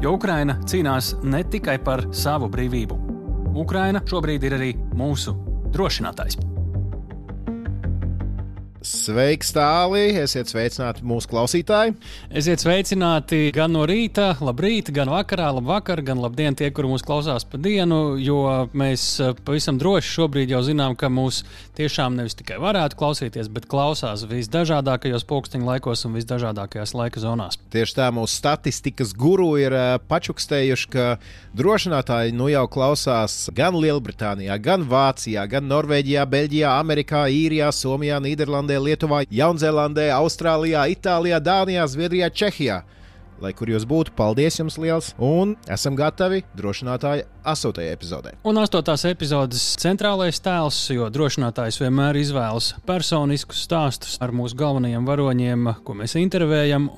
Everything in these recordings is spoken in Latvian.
Jo Ukraina cīnās ne tikai par savu brīvību. Ukraina šobrīd ir arī mūsu drošinātājs. Sveiks, tālī! Esiet sveicināti mūsu klausītāji. Esiet sveicināti gan no rīta, labrīt, gan vakarā, labvakar, gan labdien tie, kuri mūs klausās pa dienu. Jo mēs eh, pavisam droši šobrīd jau zinām, ka mūs tiešām nevis tikai varētu klausīties, bet klausās visdažādākajos pulksteņa laikos un visdažādākajās laika zonās. Tieši tā mūsu statistikas guru ir eh, pačukstējuši, ka drošinātāji nu jau klausās gan Lielbritānijā, gan Vācijā, gan Norvēģijā, Beļģijā, Amerikā, Īrijā, Somijā, Nīderlandē. Nīderlandē, Lietuvā, Jaunzēlandē, Austrālijā, Itālijā, Dānijā, Zviedrijā, Čehijā. Lai kur jūs būtu, paldies jums liels! Un esam gatavi drošinātāja astotajai epizodē. Un astotās epizodes centrālais tēls, jo drošinātājs vienmēr izvēlas personiskus stāstus ar mūsu galvenajiem varoņiem, ko mēs intervējam.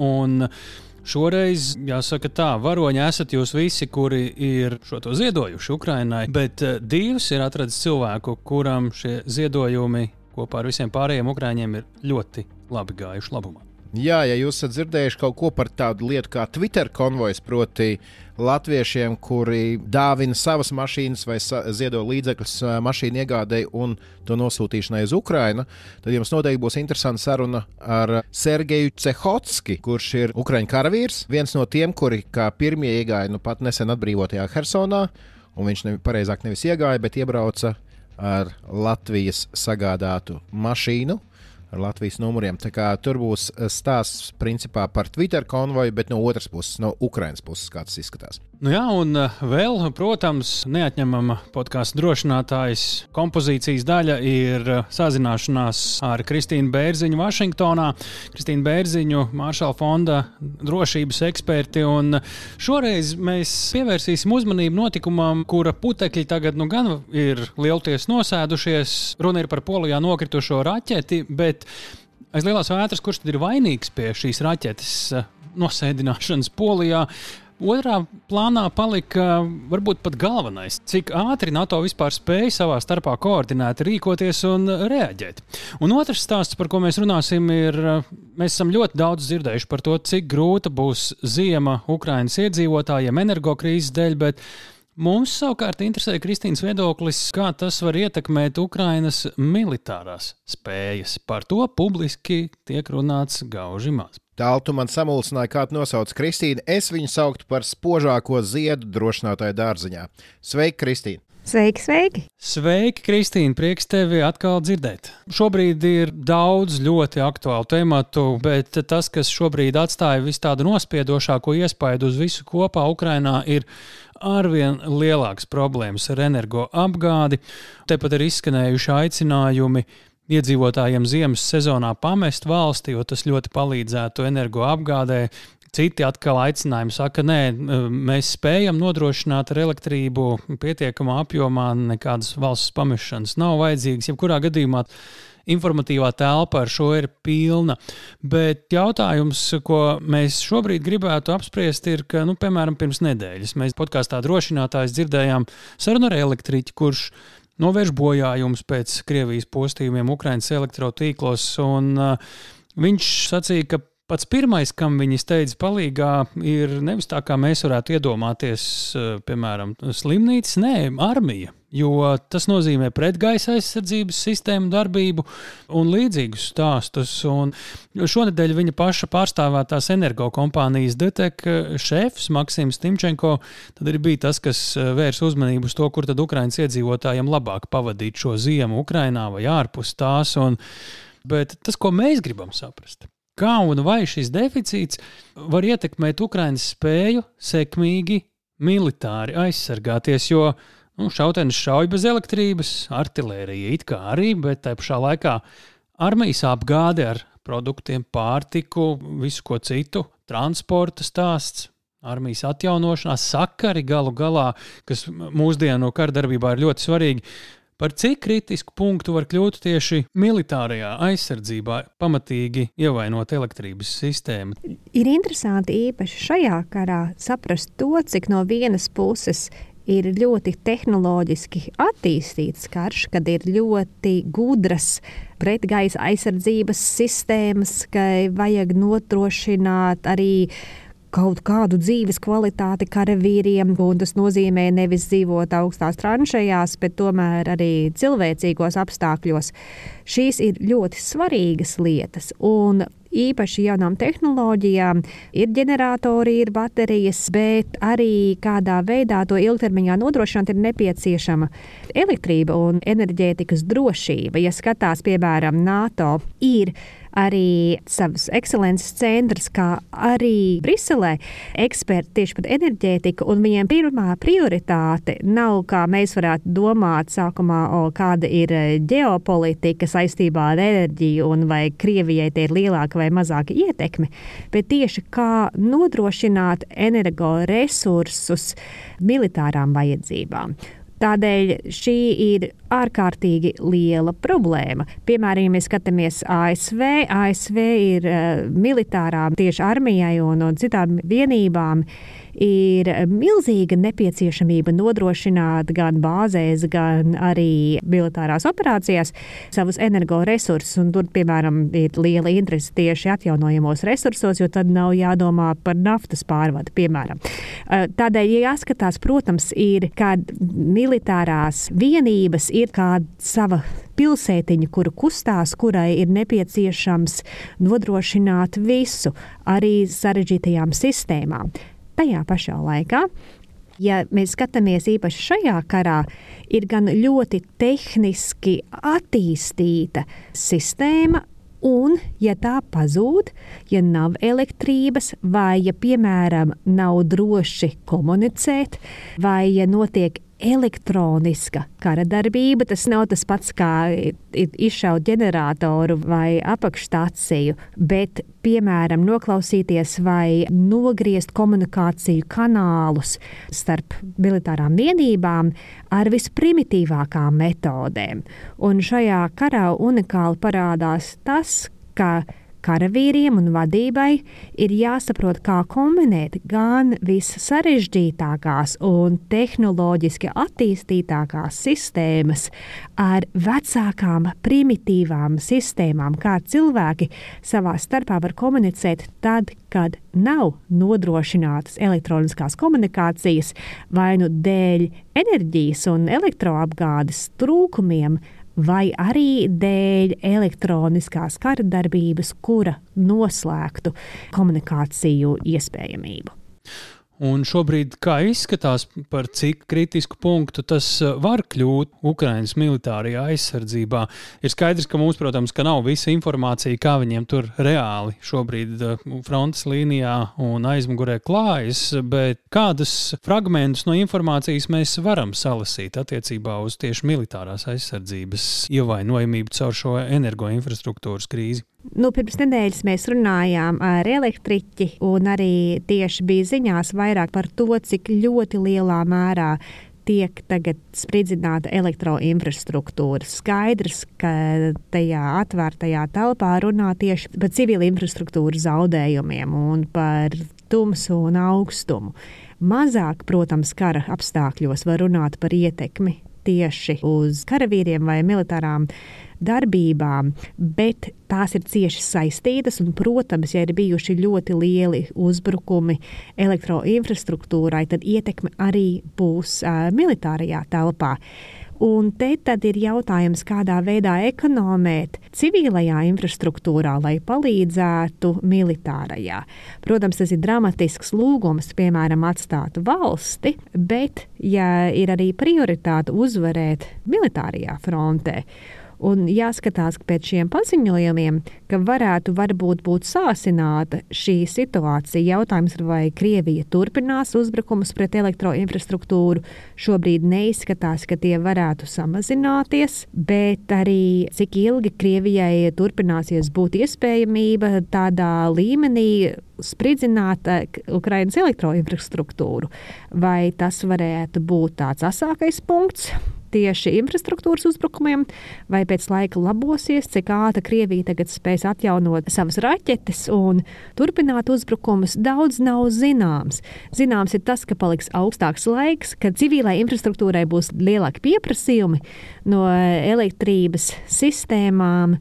Šoreiz, jāsaka, tā, varoņi esat jūs visi, kuri ir šo to ziedojuši Ukraiņai, bet uh, Dievs ir atradis cilvēku, kuram šie ziedojumi kopā ar visiem pārējiem ukrāņiem ir ļoti labi gājuši labumā. Jā, ja jūs esat dzirdējuši kaut ko par tādu lietu kā Twitter konvojs, proti, latviešiem, kuri dāvina savas mašīnas vai ziedo līdzekļus mašīnu iegādēji un to nosūtīšanai uz Ukrajinu, tad jums noteikti būs interesanta saruna ar Sergeju Cehotski, kurš ir Ukrāņu karavīrs, viens no tiem, kuri kā pirmie iegāja nu pat nesen atbrīvotajā Hersonā, un viņš ne, pareizāk nevis iegāja, bet iebrauca ar Latvijas sagādātu mašīnu. Ar Latvijas numuriem. Tur būs stāsts principā par Twitter konvoju, bet no otras puses, no Ukraiņas puses, kā tas izskatās. Nu jā, un eh, vēl, protams, neatņemama podkāstu drošinātājs kompozīcijas daļa ir eh, sazināšanās ar Kristīnu Bērziņu Vašingtonā. Kristīna Bērziņu, Maršala fonda drošības eksperti. Šoreiz mēs pievērsīsim uzmanību notikumam, kura putekļi tagad nu gan ir lielties nosēdušies. Runa ir par polijā nokritušo raķeti, bet aiz lielās vētras, kurš tad ir vainīgs pie šīs raķetes? Eh, nosēdināšanas polijā. Otrā plānā palika varbūt pat galvenais, cik ātri NATO vispār spēja savā starpā koordinēt, rīkoties un reaģēt. Un otrs stāsts, par ko mēs runāsim, ir, mēs esam ļoti daudz dzirdējuši par to, cik grūta būs ziema Ukraiņas iedzīvotājiem energokrīzes dēļ, bet Mums savukārt interesē Kristīnas viedoklis, kā tas var ietekmēt Ukrainas militārās spējas. Par to publiski tiek runāts gauži maz. Tālu tu man samulsināji, kā tu nosauc Kristīnu. Es viņu sauktu par spožāko ziedu drošinātāju dārziņā. Sveiki, Kristīna! Sveiki, sveiki! Sveiki, Kristīna! Prieks tevi atkal dzirdēt. Šobrīd ir daudz ļoti aktuālu tematu, bet tas, kas šobrīd atstāja visu tādu nospiedošāko iespaidu uz visu kopā Ukrainā, ir arvien lielākas problēmas ar energoapgādi. Tepat ir izskanējuši aicinājumi iedzīvotājiem ziemas sezonā pamest valsti, jo tas ļoti palīdzētu energoapgādē. Citi atkal aicinājumi saka, nē, mēs spējam nodrošināt ar elektrību pietiekamā apjomā, nekādas valsts pamešanas nav vajadzīgas. Jebkurā gadījumā informatīvā telpa ar šo ir pilna. Bet jautājums, ko mēs šobrīd gribētu apspriest, ir, ka, nu, piemēram, pirms nedēļas mēs podkāstā drošinātājs dzirdējām sarunu ar elektriķi, kurš novērš bojājumus pēc Krievijas postījumiem Ukraiņas elektrotīklos. Un, uh, viņš sacīja, ka pats pirmais, kam viņi steidz palīgā, ir nevis tā, kā mēs varētu iedomāties, uh, piemēram, slimnīcas, nē, armija. Jo tas nozīmē pretgaisa aizsardzības sistēmu darbību un līdzīgus stāstus. Un šonadēļ viņa paša pārstāvētās energokompānijas DTEK šefs Maksims Timčenko bija tas, kas eh, vērs uzmanību uz to, kur tad Ukraiņas iedzīvotājiem labāk pavadīt šo ziemu Ukrainā vai ārpus tās. Un, bet tas, ko mēs gribam saprast, kā un vai šis deficīts var ietekmēt Ukraiņas spēju sekmīgi militāri aizsargāties, jo Nu, šautenis šauj bez elektrības, artērija it kā arī, bet tā pašā laikā armijas apgāde ar produktiem, pārtiku, visu ko citu, transporta stāsts. armijas atjaunošanās, sakari galu galā, kas mūsdienu kardarbībā ir ļoti svarīgi. Par cik kritisku punktu var kļūt tieši militārajā aizsardzībā, pamatīgi ievainot elektrības sistēmu? Ir interesanti īpaši šajā karā saprast to, cik no vienas puses ir ļoti tehnoloģiski attīstīts karš, kad ir ļoti gudras pretgaisa aizsardzības sistēmas, ka vajag nodrošināt arī kaut kādu dzīves kvalitāti karavīriem, un tas nozīmē nevis dzīvot augstās tranšējās, bet tomēr arī cilvēcīgos apstākļos. Šīs ir ļoti svarīgas lietas, un īpaši jaunām tehnoloģijām, ir ģeneratori, ir baterijas, bet arī kādā veidā to ilgtermiņā nodrošināt ir nepieciešama elektrība un enerģētikas drošība. Ja skatās, piemēram, NATO, ir arī savas ekscelences centrs, kā arī Briselē eksperti tieši par enerģētiku, un viņiem pirmā prioritāte nav, kā mēs varētu domāt sākumā, o, kāda ir e, ģeopolitika saistībā ar enerģiju, un vai Krievijai tie ir lielāka vai mazāka ietekme, bet tieši kā nodrošināt energoresursus militārām vajadzībām. Tādēļ šī ir ārkārtīgi liela problēma. Piemēram, ja mēs skatāmies ASV, ASV ir uh, militārām tieši armijai un, un citām vienībām ir milzīga nepieciešamība nodrošināt gan bāzēs, gan arī militārās operācijās savus energoresursus. Tur, piemēram, ir liela interese tieši atjaunojamos resursos, jo tad nav jādomā par naftas pārvadu, piemēram. Tādēļ, ja jāskatās, protams, ir, kad militārās vienības ir kāda sava pilsētiņa, kuru kustās, kurai ir nepieciešams nodrošināt visu, arī sarežģītajām sistēmām. Tajā pašā laikā ja mēs skatāmies īpaši šajā karā, ir gan ļoti tehniski attīstīta sistēma. Un, ja tā pazūd, ja nav elektrības, vai, ja, piemēram, nav droši komunicēt, vai, ja notiek elektroniska kara darbība. Tas nav tas pats, kā izšaut ģeneratoru vai apakšstāciju, bet, piemēram, noklausīties vai nogriezt komunikāciju kanālus starp militārām vienībām ar visprimitīvākām metodēm. Un šajā karā unikāli parādās tas, ka Karavīriem un vadībai ir jāsaprot, kā kombinēt gan vissarežģītākās un tehnoloģiski attīstītākās sistēmas ar vecākām, primitīvām sistēmām, kā cilvēki savā starpā var komunicēt tad, kad nav nodrošinātas elektroniskās komunikācijas vai nu dēļ enerģijas un elektroapgādes trūkumiem vai arī dēļ elektroniskās kara darbības, kura noslēgtu komunikāciju iespējamību. Un šobrīd, kā izskatās, par cik kritisku punktu tas uh, var kļūt Ukraiņas militārajā aizsardzībā, ir skaidrs, ka mums, protams, ka nav visa informācija, kā viņiem tur reāli šobrīd uh, frontes līnijā un aizmugurē klājas, bet kādus fragmentus no informācijas mēs varam salasīt attiecībā uz tieši militārās aizsardzības ievainojamību caur šo energoinfrastruktūras krīzi? Nu, pirms nedēļas mēs runājām ar elektriķi, un arī tieši bija ziņās vairāk par to, cik ļoti lielā mērā tiek tagad spridzināta elektroinfrastruktūra. Skaidrs, ka tajā atvērtajā telpā runā tieši par civila infrastruktūras zaudējumiem un par tumsu un augstumu. Mazāk, protams, kara apstākļos var runāt par ietekmi tieši uz karavīriem vai militārām darbībām, bet tās ir cieši saistītas. Un, protams, ja ir bijuši ļoti lieli uzbrukumi elektroinfrastruktūrai, tad ietekme arī būs uh, militārajā telpā. Un te tad ir jautājums, kādā veidā ekonomēt civilajā infrastruktūrā, lai palīdzētu militārajā. Protams, tas ir dramatisks lūgums, piemēram, atstāt valsti, bet ja ir arī prioritāte uzvarēt militārajā frontē, Un jāskatās pēc šiem paziņojumiem, ka varētu varbūt būt sāsināta šī situācija. Jautājums ir, vai Krievija turpinās uzbrukumus pret elektroinfrastruktūru. Šobrīd neizskatās, ka tie varētu samazināties, bet arī cik ilgi Krievijai turpināsies būt iespējamība tādā līmenī spridzināt eh, Ukraiņas elektroinfrastruktūru. Vai tas varētu būt tāds asākais punkts? Tieši infrastruktūras uzbrukumiem, vai pēc laika labosies, cik ātri Krievija tagad spēs atjaunot savas raķetes un turpināt uzbrukumus, daudz nav zināms. Zināms ir tas, ka paliks augstāks laiks, kad civilai infrastruktūrai būs lielāki pieprasījumi no elektrības sistēmām,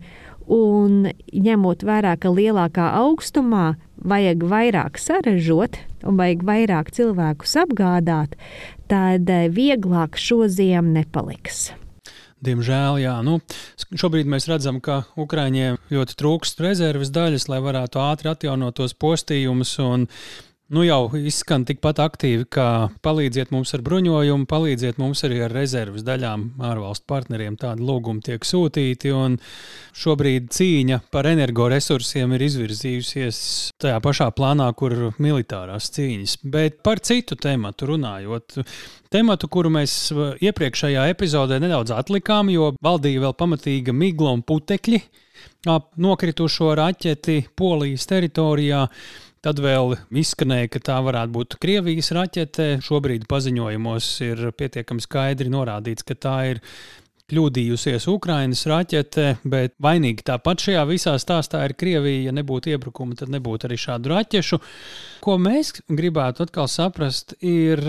un ņemot vērā, ka lielākā augstumā vajag vairāk sarežot un vajag vairāk cilvēkus apgādāt, tad eh, vieglāk šo ziemu nepaliks. Diemžēl, jā. Nu, šobrīd mēs redzam, ka Ukrāņiem ļoti trūkst rezerves daļas, lai varētu ātri atjaunot tos postījumus. Un nu jau izskan tikpat aktīvi, kā palīdziet mums ar bruņojumu, palīdziet mums arī ar rezerves daļām. Ārvalstu partneriem tādi lūgumi tiek sūtīti, un šobrīd cīņa par energoresursiem ir izvirzījusies tajā pašā plānā, kur militārās cīņas. Bet par citu tematu runājot. Tematu, kuru mēs iepriekšējā epizodē nedaudz atlikām, jo valdīja vēl pamatīga migla un putekļi ap nokritušo raķeti Polijas teritorijā. Tad vēl izskanēja, ka tā varētu būt Krievijas raķete. Šobrīd paziņojumos ir pietiekami skaidri norādīts, ka tā ir kļūdījusies Ukraiņas raķete, bet vainīgi tāpat šajā visā stāstā ir Krievija. Ja nebūtu iebrukuma, tad nebūtu arī šādu raķešu. Ko mēs gribētu atkal saprast, ir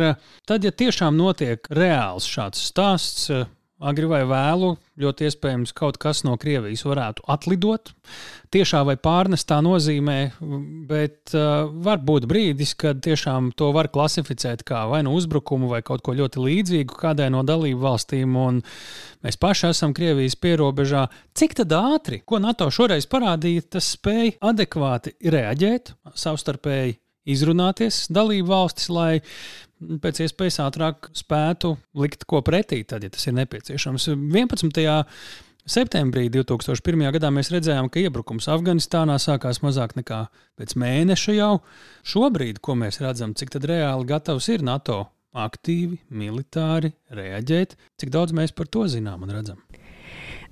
tad, ja tiešām notiek reāls šāds stāsts agri vai vēlu, ļoti iespējams, kaut kas no Krievijas varētu atlidot. Tiešā vai pārnestā nozīmē, bet uh, var būt brīdis, kad tiešām to var klasificēt kā vai nu uzbrukumu, vai kaut ko ļoti līdzīgu kādai no dalību valstīm. Mēs paši esam Krievijas pierobežā. Cik ātri, ko NATO šoreiz parādīja, tas spēja adekvāti reaģēt, savstarpēji izrunāties dalību valstis, lai pēc iespējas ātrāk spētu likt ko pretī, tad, ja tas ir nepieciešams. 11. Septembrī 2001. gadā mēs redzējām, ka iebrukums Afganistānā sākās mazāk nekā pēc mēneša jau. Šobrīd, ko mēs redzam, cik reāli gatavs ir NATO aktīvi, militāri reaģēt, cik daudz mēs par to zinām un redzam.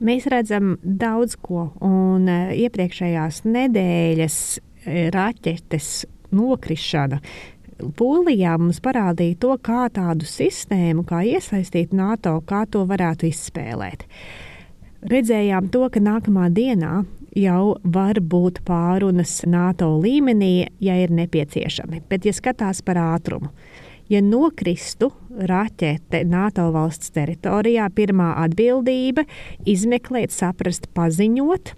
Mēs redzam daudz ko, un eh, iepriekšējās nedēļas eh, raķetes nokrišana Polijā mums parādīja to, kā tādu sistēmu, kā iesaistīt NATO, kā to varētu izspēlēt. Redzējām to, ka nākamā dienā jau var būt pārunas NATO līmenī, ja ir nepieciešami. Bet, ja skatās par ātrumu, ja nokristu raķete NATO valsts teritorijā, pirmā atbildība - izmeklēt, saprast, paziņot,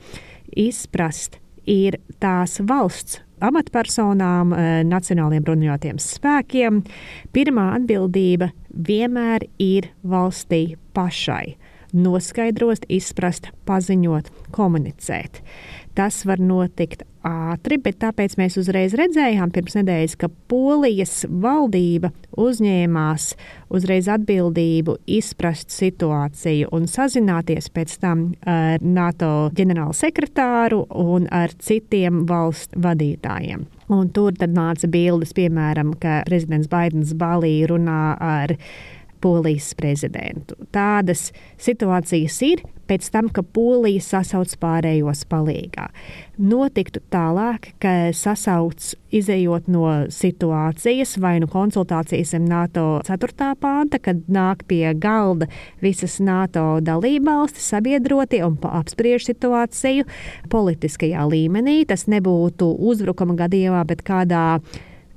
izprast, ir tās valsts amatpersonām, eh, nacionāliem bruņotajiem spēkiem. Pirmā atbildība vienmēr ir valstī pašai. Noskaidrot, izprast, paziņot, komunicēt. Tas var notikt ātri, bet tāpēc mēs uzreiz redzējām pirms nedēļas, ka Polijas valdība uzņēmās uzreiz atbildību izprast situāciju un sazināties pēc tam ar NATO ģenerālu sekretāru un ar citiem valstu vadītājiem. Un tur tad nāca bildes, piemēram, ka prezidents Baidens Balī runā ar Polijas prezidentu. Tādas situācijas ir pēc tam, ka Polija sasauc pārējos palīgā. Notiktu tālāk, ka sasauc izējot no situācijas vai nu konsultācijas ar NATO 4. pānta, kad nāk pie galda visas NATO dalībvalstis, sabiedrotie un apspriež situāciju politiskajā līmenī. Tas nebūtu uzbrukuma gadījumā, bet kādā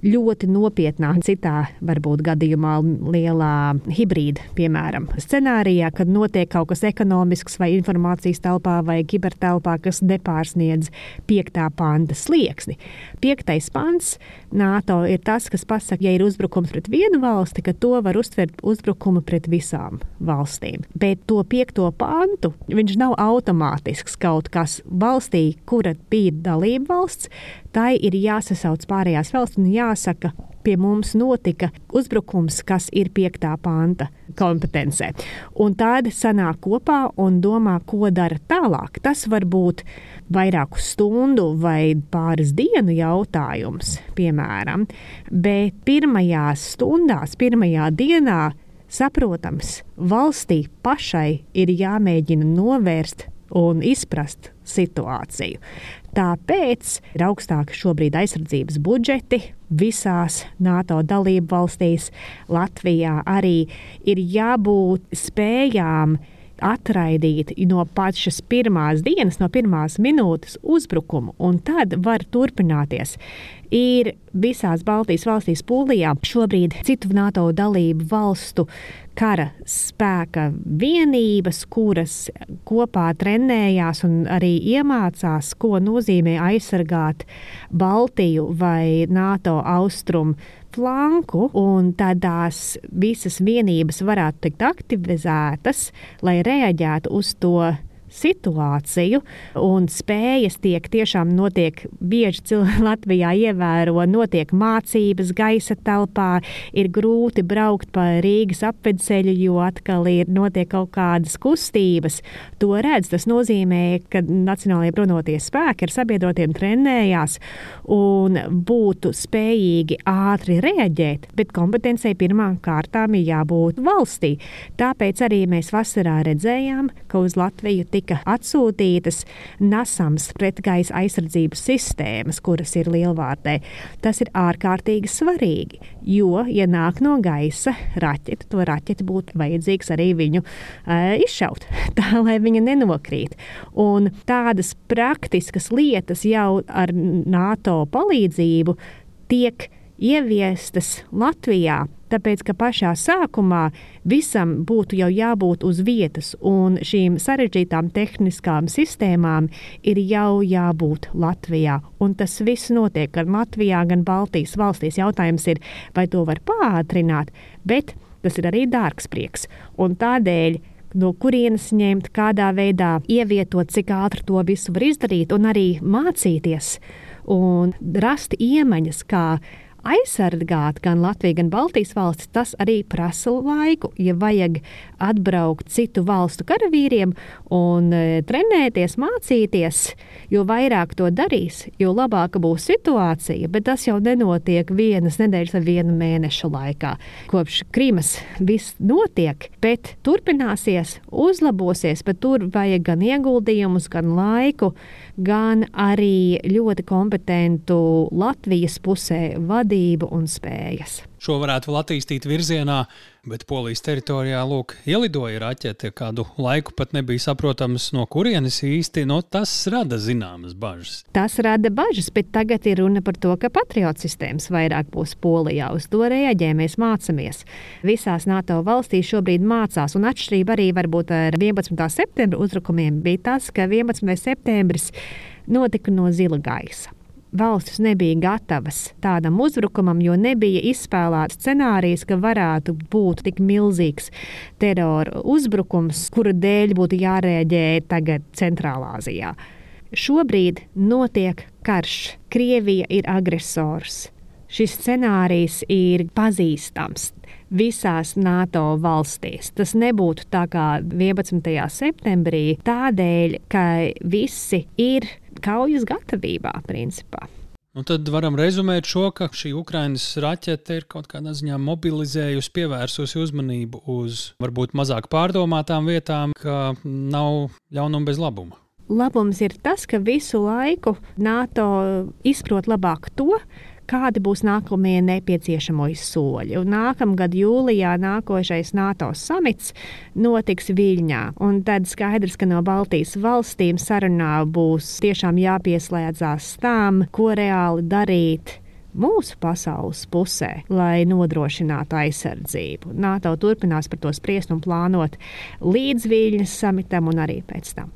ļoti nopietnā, citā varbūt gadījumā lielā hibrīda, piemēram, scenārijā, kad notiek kaut kas ekonomisks vai informācijas telpā vai kibertelpā, kas nepārsniedz piektā panta slieksni. Piektais pants NATO ir tas, kas pasaka, ja ir uzbrukums pret vienu valsti, ka to var uztvert uzbrukumu pret visām valstīm. Bet to piekto pantu viņš nav automātisks kaut kas valstī, kura bija dalība valsts, tai ir jāsasauc pārējās valsts un jāsaka, pie mums notika uzbrukums, kas ir 5. panta kompetencē. Un tad sanāk kopā un domā, ko dara tālāk. Tas var būt vairāku stundu vai pāris dienu jautājums, piemēram. Bet pirmajās stundās, pirmajā dienā, saprotams, valstī pašai ir jāmēģina novērst un izprast situāciju. Tāpēc ir augstāki šobrīd aizsardzības budžeti visās NATO dalību valstīs. Latvijā arī ir jābūt spējām atraidīt no pašas pirmās dienas, no pirmās minūtes uzbrukumu, un tad var turpināties. Ir visās Baltijas valstīs, Polijā, šobrīd citu NATO dalību valstu kara spēka vienības, kuras kopā trenējās un arī iemācās, ko nozīmē aizsargāt Baltiju vai NATO austrumu flanku, un tādās visas vienības varētu tikt aktivizētas, lai reaģētu uz to situāciju, un spējas tiek tiešām notiek bieži Latvijā ievēro, notiek mācības gaisa telpā, ir grūti braukt pa Rīgas apvedceļu, jo atkal ir notiek kaut kādas kustības. To redz, tas nozīmē, ka Nacionālajie bruņoties spēki ar sabiedrotiem trenējās un būtu spējīgi ātri reaģēt, bet kompetencijai pirmām kārtām ir jābūt valstī. Tāpēc arī mēs vasarā redzējām, ka uz Latviju tika tika atsūtītas nasams pretgaisa aizsardzības sistēmas, kuras ir lielvārdē. Tas ir ārkārtīgi svarīgi, jo, ja nāk no gaisa raķete, to raķeti būtu vajadzīgs arī viņu uh, izšaut, tā lai viņa nenokrīt. Un tādas praktiskas lietas jau ar NATO palīdzību tiek ieviestas Latvijā, tāpēc ka pašā sākumā visam būtu jau jābūt uz vietas, un šīm sarežģītām tehniskām sistēmām ir jau jābūt Latvijā. Un tas viss notiek gan Latvijā, gan Baltijas valstīs. Jautājums ir, vai to var pātrināt, bet tas ir arī dārgs prieks. Un tādēļ no kurienes ņemt, kādā veidā ievietot, cik ātri to visu var izdarīt, un arī mācīties un rast iemaņas, kā aizsargāt gan Latviju, gan Baltijas valstis, tas arī prasa laiku. Ja vajag atbraukt citu valstu karavīriem un e, trenēties, mācīties, jo vairāk to darīs, jo labāka būs situācija. Bet tas jau nenotiek vienas nedēļas vai viena mēneša laikā. Kopš Krīmas viss notiek, bet turpināsies, uzlabosies, bet tur vajag gan ieguldījumus, gan laiku gan arī ļoti kompetentu Latvijas pusē vadību un spējas. Šo varētu vēl attīstīt virzienā, bet Polijas teritorijā lūk, ielidoja raķete. Kādu laiku pat nebija saprotams, no kurienes īsti no tas rada zināmas bažas. Tas rada bažas, bet tagad ir runa par to, ka patriotu sistēmas vairāk būs Polijā. Uz to reaģē, mēs mācāmies. Visās NATO valstīs šobrīd mācās, un atšķirība arī varbūt ar 11. septembra uzbrukumiem bija tas, ka 11. septembris notika no zila gaisa valstis nebija gatavas tādam uzbrukumam, jo nebija izspēlēts scenārijs, ka varētu būt tik milzīgs terora uzbrukums, kura dēļ būtu jārēģē tagad Centrālā Azijā. Šobrīd notiek karš. Krievija ir agresors. Šis scenārijs ir pazīstams visās NATO valstīs. Tas nebūtu tā kā 11. septembrī, tādēļ, ka visi ir kaujas gatavībā, principā. Nu, tad varam rezumēt šo, ka šī Ukraiņas raķete ir kaut kādā ziņā mobilizējusi, pievērsusi uzmanību uz varbūt mazāk pārdomātām vietām, ka nav ļaunuma bez labuma. Labums ir tas, ka visu laiku NATO izprot labāk to, kādi būs nākamie nepieciešamo soļi. Un nākamgad jūlijā nākošais NATO samits notiks Viļņā. Un tad skaidrs, ka no Baltijas valstīm sarunā būs tiešām jāpieslēdzās tām, ko reāli darīt mūsu pasaules pusē, lai nodrošinātu aizsardzību. NATO turpinās par to spriest un plānot līdz Viļņas samitam un arī pēc tam.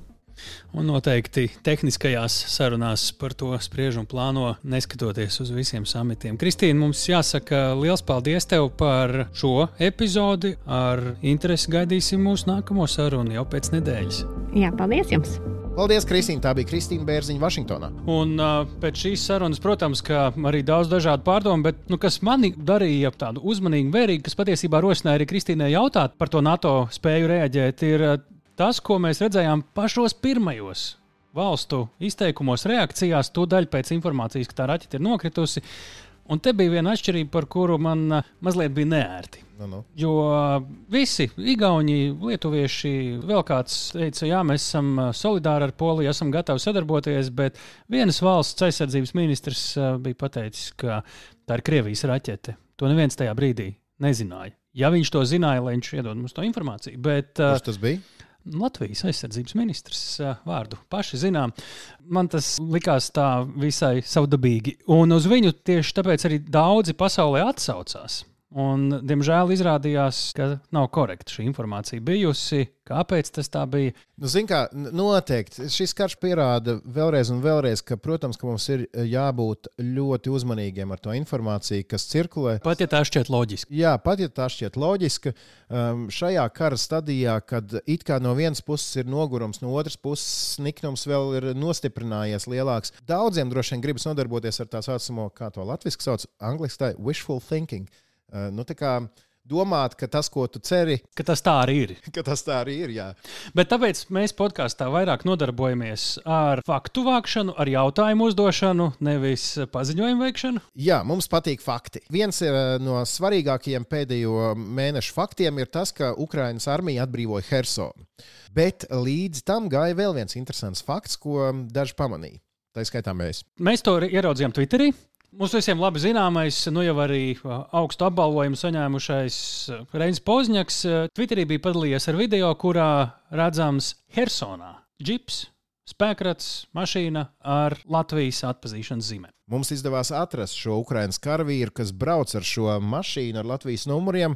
Un noteikti tehniskajās sarunās par to spriež un plāno, neskatoties uz visiem samitiem. Kristīna, mums jāsaka liels paldies tev par šo epizodi. Ar interesi gaidīsim mūsu nākamo sarunu jau pēc nedēļas. Jā, paldies jums! Paldies, Kristīne. Tā bija Kristīna Bērziņa Vašingtonā. Un uh, pēc šīs sarunas, protams, ka arī daudz dažādu pārdomu, bet nu, kas mani darīja tādu uzmanīgu, vērīgu, kas patiesībā rosināja arī Kristīnai jautāt par to NATO spēju reaģēt, ir uh, tas, ko mēs redzējām pašos pirmajos valstu izteikumos, reakcijās, tūdaļ pēc informācijas, ka tā raķete ir nokritusi. Un te bija viena atšķirība, par kuru man uh, mazliet bija neērti. Nu, nu. Jo uh, visi, Igauni, Lietuvieši, vēl kāds teica, jā, mēs esam uh, solidāri ar Poliju, esam gatavi sadarboties, bet vienas valsts aizsardzības ministrs bija pateicis, ka tā ir Krievijas raķete. To neviens tajā brīdī nezināja. Ja viņš to zināja, lai viņš iedod mums to informāciju. Bet, Kurš tas bija? Latvijas aizsardzības ministrs vārdu paši zinām. Man tas likās tā visai savdabīgi. Un uz viņu tieši tāpēc arī daudzi pasaulē atsaucās. Un, diemžēl izrādījās, ka nav korekta šī informācija bijusi. Kāpēc tas tā bija? Nu, Ziniet, kā noteikti šis karš pierāda vēlreiz un vēlreiz, ka, protams, ka mums ir jābūt ļoti uzmanīgiem ar to informāciju, kas cirkulē. Pat ja tā šķiet loģiski. Jā, pat ja tā šķiet loģiska, um, šajā kara stadijā, kad it kā no vienas puses ir nogurums, no otras puses niknums vēl ir nostiprinājies lielāks, daudziem droši vien gribas nodarboties ar tā saucamo, kā to latviešu sauc, angļuiski tā wishful thinking. Uh, nu, domāt, ka tas, ko tu ceri, ka tas tā arī ir. Ka tas tā arī ir jā. Bet tāpēc mēs podkāstā vairāk nodarbojamies ar faktu vākšanu, ar jautājumu uzdošanu, nevis paziņojumu veikšanu. Jā, mums patīk fakti. Viens no svarīgākajiem pēdējo mēnešu faktiem ir tas, ka Ukraiņas armija atbrīvoja Hersonu. Bet līdz tam gāja vēl viens interesants fakts, ko daži pamanīja. Tā skaitā mēs. Mēs to ieraudzījām Twitterī. Mums visiem labi zināmais, nu jau arī augstu apbalvojumu saņēmušais Reinis Pozņaks Twitterī bija padalījies ar video, kurā redzams Hersonā džips, spēkrats, mašīna ar Latvijas atpazīšanas zīmēm. Mums izdevās atrast šo Ukraiņas karavīru, kas brauc ar šo mašīnu ar Latvijas numuriem.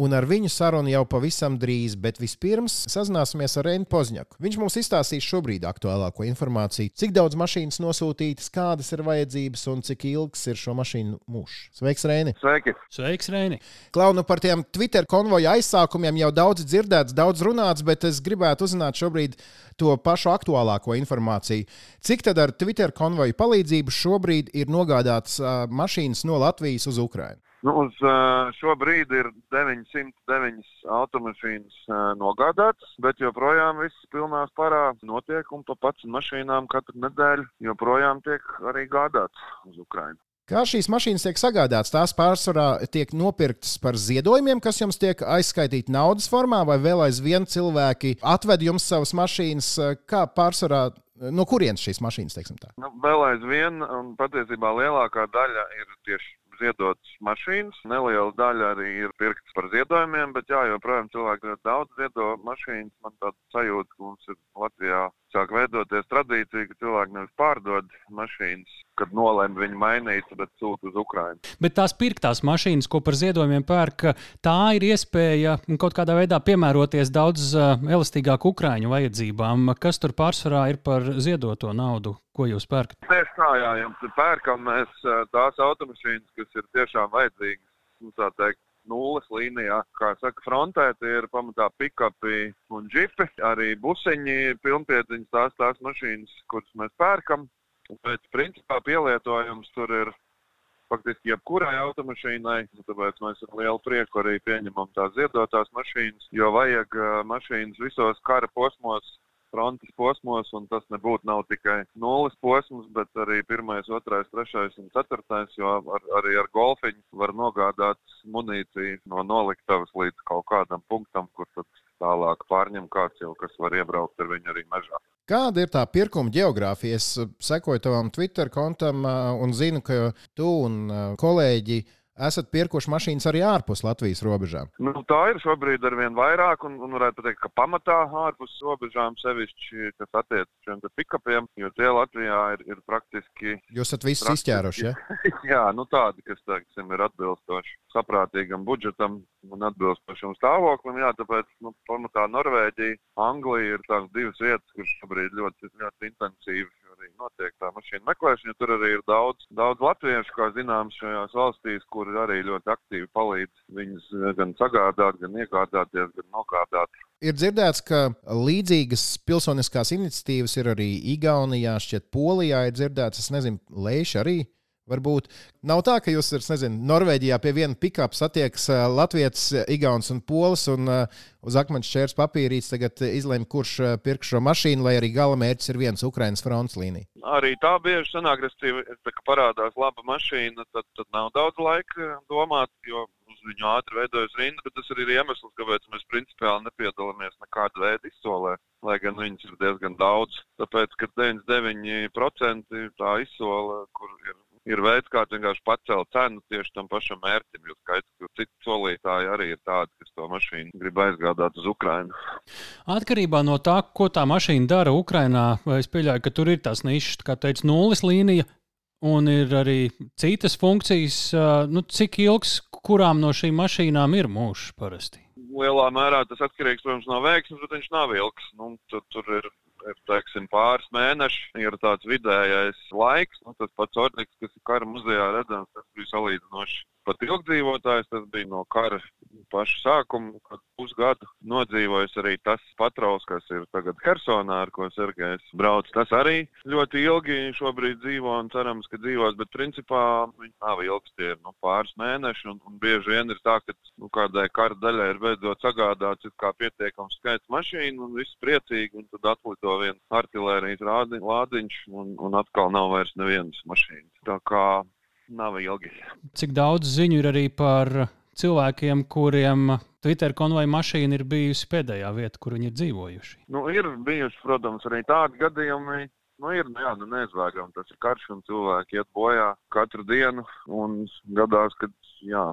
Un ar viņu sarunu jau pavisam drīz, bet vispirms sazināsimies ar Reinu Pozņaku. Viņš mums izstāstīs šobrīd aktuālāko informāciju, cik daudz mašīnas nosūtītas, kādas ir vajadzības un cik ilgs ir šo mašīnu mūžs. Sveiks, Reini! Sveiki! Sveiks, Reini! Klaunu par tiem Twitter konvoja aizsākumiem jau daudz dzirdēts, daudz runāts, bet es gribētu uzzināt šobrīd to pašu aktuālāko informāciju. Cik tad ar Twitter konvoju palīdzību šobrīd ir nogādātas uh, mašīnas no Latvijas uz Ukrajinu? Nu, uz uh, šo brīdi ir 909 automašīnas uh, nogādātas, bet joprojām viss pilnā parā notiek, un pa pats mašīnām katru nedēļu joprojām tiek arī gādāts uz Ukrajinu. Kā šīs mašīnas tiek sagādātas? Tās pārsvarā tiek nopirktas par ziedojumiem, kas jums tiek aizskaitīti naudas formā, vai vēl aizvien cilvēki atved jums savas mašīnas? Kā pārsvarā, no kurienes šīs mašīnas? Nu, vēl aizvien, un patiesībā lielākā daļa ir tieši ziedotas mašīnas. Neliela daļa arī ir pirktas par ziedojumiem, bet jā, joprojām cilvēki ļoti daudz ziedo mašīnas. Man tāda sajūta, ka mums ir Latvijā sāk veidoties tradīcija, ka cilvēki nevis pārdod mašīnas, kad nolēma viņu mainīt, bet sūta uz Ukrajinu. Bet tās pirktās mašīnas, ko par ziedojumiem pērk, tā ir iespēja kaut kādā veidā piemēroties daudz elastīgāk Ukraiņu vajadzībām. Kas tur pārsvarā ir par ziedoto naudu? Ko jūs pērkat? Jums ir pērkam mēs tās automašīnas, kas ir tiešām vajadzīgas, nu, tā teikt, nulles līnijā. Kā saka, frontē tie ir pamatā pikapi un džipi, arī busiņi, pilnpiedziņas, tās tās mašīnas, kuras mēs pērkam. Bet, principā, pielietojums tur ir faktiski jebkurai automašīnai. Tāpēc mēs ar lielu prieku arī pieņemam tās ziedotās mašīnas, jo vajag uh, mašīnas visos kara posmos frontes posmos, un tas nebūtu nav tikai nulles posms, bet arī pirmais, otrais, trešais un ceturtais, jo ar, arī ar golfiņu var nogādāt munīciju no noliktavas līdz kaut kādam punktam, kur tad tālāk pārņem kāds jau, kas var iebraukt ar viņu arī mežā. Kāda ir tā pirkuma geogrāfija? Es sekoju tavam Twitter kontam un zinu, ka tu un kolēģi esat pirkuši mašīnas arī ārpus Latvijas robežām? Nu, tā ir šobrīd ar vien vairāk, un, un varētu teikt, ka pamatā ārpus robežām sevišķi, kas attiecas šiem pikapiem, jo tie Latvijā ir, ir praktiski. Jūs esat visus izķēruši, ja? Jā, nu tādi, kas, teiksim, ir atbilstoši saprātīgam budžetam un atbilstošam stāvoklim. Jā, tāpēc, nu, pamatā Norvēģija, Anglija ir tās divas vietas, kuras šobrīd ļoti, ļoti intensīvi arī notiek tā mašīna meklēšana. Tur arī ir daudz, daudz latviešu, kā zināms, šajās valstīs, kuri arī ļoti aktīvi palīdz viņus gan sagādāt, gan iegādāties, gan nogādāt. Ir dzirdēts, ka līdzīgas pilsoniskās iniciatīvas ir arī Igaunijā, šķiet, Polijā ir dzirdēts. Es nezinu, Leiša arī Varbūt nav tā, ka jūs, es nezinu, Norvēģijā pie viena pikapa satiekas Latvijas, Igauns un Polis, un uh, uz akmens čērs papīrītes tagad izlēma, kurš pirks šo mašīnu, lai arī gala mērķis ir viens Ukraiņas fronts līnija. Arī tā bieži sanāk, ka parādās laba mašīna, tad, tad nav daudz laika domāt, jo uz viņu ātri veidojas rinda, bet tas arī ir iemesls, kāpēc mēs principiāli nepiedalāmies nekāda veida izsolē. Lai gan viņas ir diezgan daudz, tāpēc, ka 99% tā izsola, kur ir ir veids, kā vienkārši pacelt cenu tieši tam pašam mērķim. Jo skaidrs, ka citi solītāji arī ir tādi, kas to mašīnu grib aizgādāt uz Ukrajinu. Atkarībā no tā, ko tā mašīna dara Ukrajinā, es pieļauju, ka tur ir tās nišas, kā teica, nulles līnija. Un ir arī citas funkcijas, nu, cik ilgs kurām no šīm mašīnām ir mūžs parasti. Lielā mērā tas atkarīgs protams, no veiksmes, bet viņš nav ilgs. Nu, tur, tur ir ir teiksim, pāris mēneši, ir tāds vidējais laiks. Nu, tas pats orķis, kas ir kara muzejā redzams, tas bija salīdzinoši pat ilgdzīvotājs. Tas bija no kara paša sākuma, kad pusgadu nodzīvojis arī tas patrols, kas ir tagad Hersonā, ar ko Sergejs brauc. Tas arī ļoti ilgi šobrīd dzīvo un cerams, ka dzīvos, bet principā viņi nav ilgs, tie ir nu, pāris mēneši. Un, un bieži vien ir tā, ka nu, kādai kara daļai ir beidzot sagādāts pietiekams skaits mašīnu un viss priecīgi, un tad atlido viens artilērijas lādiņš un, un atkal nav vairs nevienas mašīnas. Tā kā nav ilgi. Cik daudz ziņu ir arī par cilvēkiem, kuriem Twitter konvoja mašīna ir bijusi pēdējā vieta, kur viņi ir dzīvojuši? Nu, ir bijuši, protams, arī tādi gadījumi. Nu, ir nu, jā, nu, neizbēgami. Tas ir karš, un cilvēki iet bojā katru dienu. Gadās, kad jā,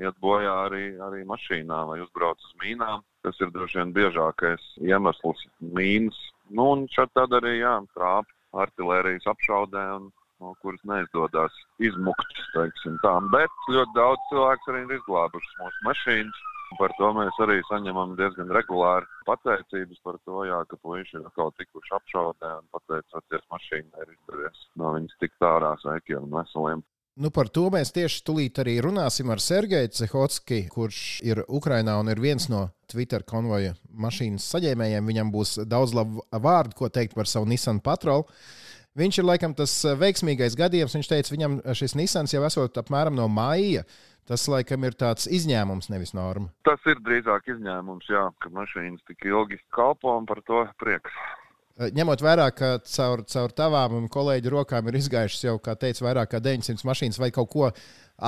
iet bojā arī, arī mašīnā vai uzbrauc uz mīnām. Tas ir droši vien biežākais iemesls - mīnas. Nu, un šeit tad arī jā, trāpa artērijas apšaudē un no kuras neizdodas izmukt. Bet ļoti daudz cilvēku arī ir izglābušas mūsu mašīnas. Par to mēs arī saņemam diezgan regulāri pateicības par to, jā, ka puiši ir atkal tikuši apšaudē un pateicoties mašīnai ir izdevies no viņas tikt ārā sveikiem un veseliem. Nu, par to mēs tieši tulīt arī runāsim ar Sergeju Cehotski, kurš ir Ukrainā un ir viens no Twitter konvoja mašīnas saņēmējiem. Viņam būs daudz labu vārdu, ko teikt par savu Nissan patrolu. Viņš ir laikam tas veiksmīgais gadījums. Viņš teica, viņam šis Nissans jau esot apmēram no maija. Tas laikam ir tāds izņēmums, nevis norma. Tas ir drīzāk izņēmums, jā, ka mašīnas tik ilgi kalpo un par to prieks. Eh, ņemot vērā, ka caur, caur tavām un kolēģu rokām ir izgājušas jau, kā teicu, vairāk kā 900 mašīnas, vai kaut ko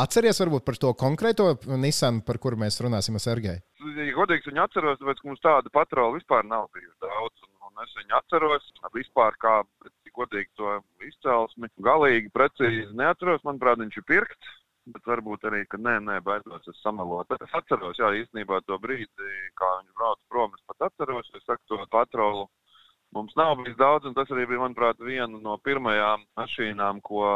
atceries varbūt par to konkrēto Nissan, par kuru mēs runāsim ar Sergeju? Ja godīgi viņu atceros, tāpēc, ka mums tāda patrola vispār nav bijusi daudz. Un, es viņu atceros vispār kā godīgi to izcelsmi. Galīgi precīzi neatceros, manuprāt, viņš ir pirkts. Bet varbūt arī, ka nē, nē, baidos es samalot. Es atceros, jā, īstenībā to brīdi, kā viņš brauc prom, es pat atceros, es saku to patrolu Mums nav bijis daudz, un tas arī bija, manuprāt, viena no pirmajām mašīnām, ko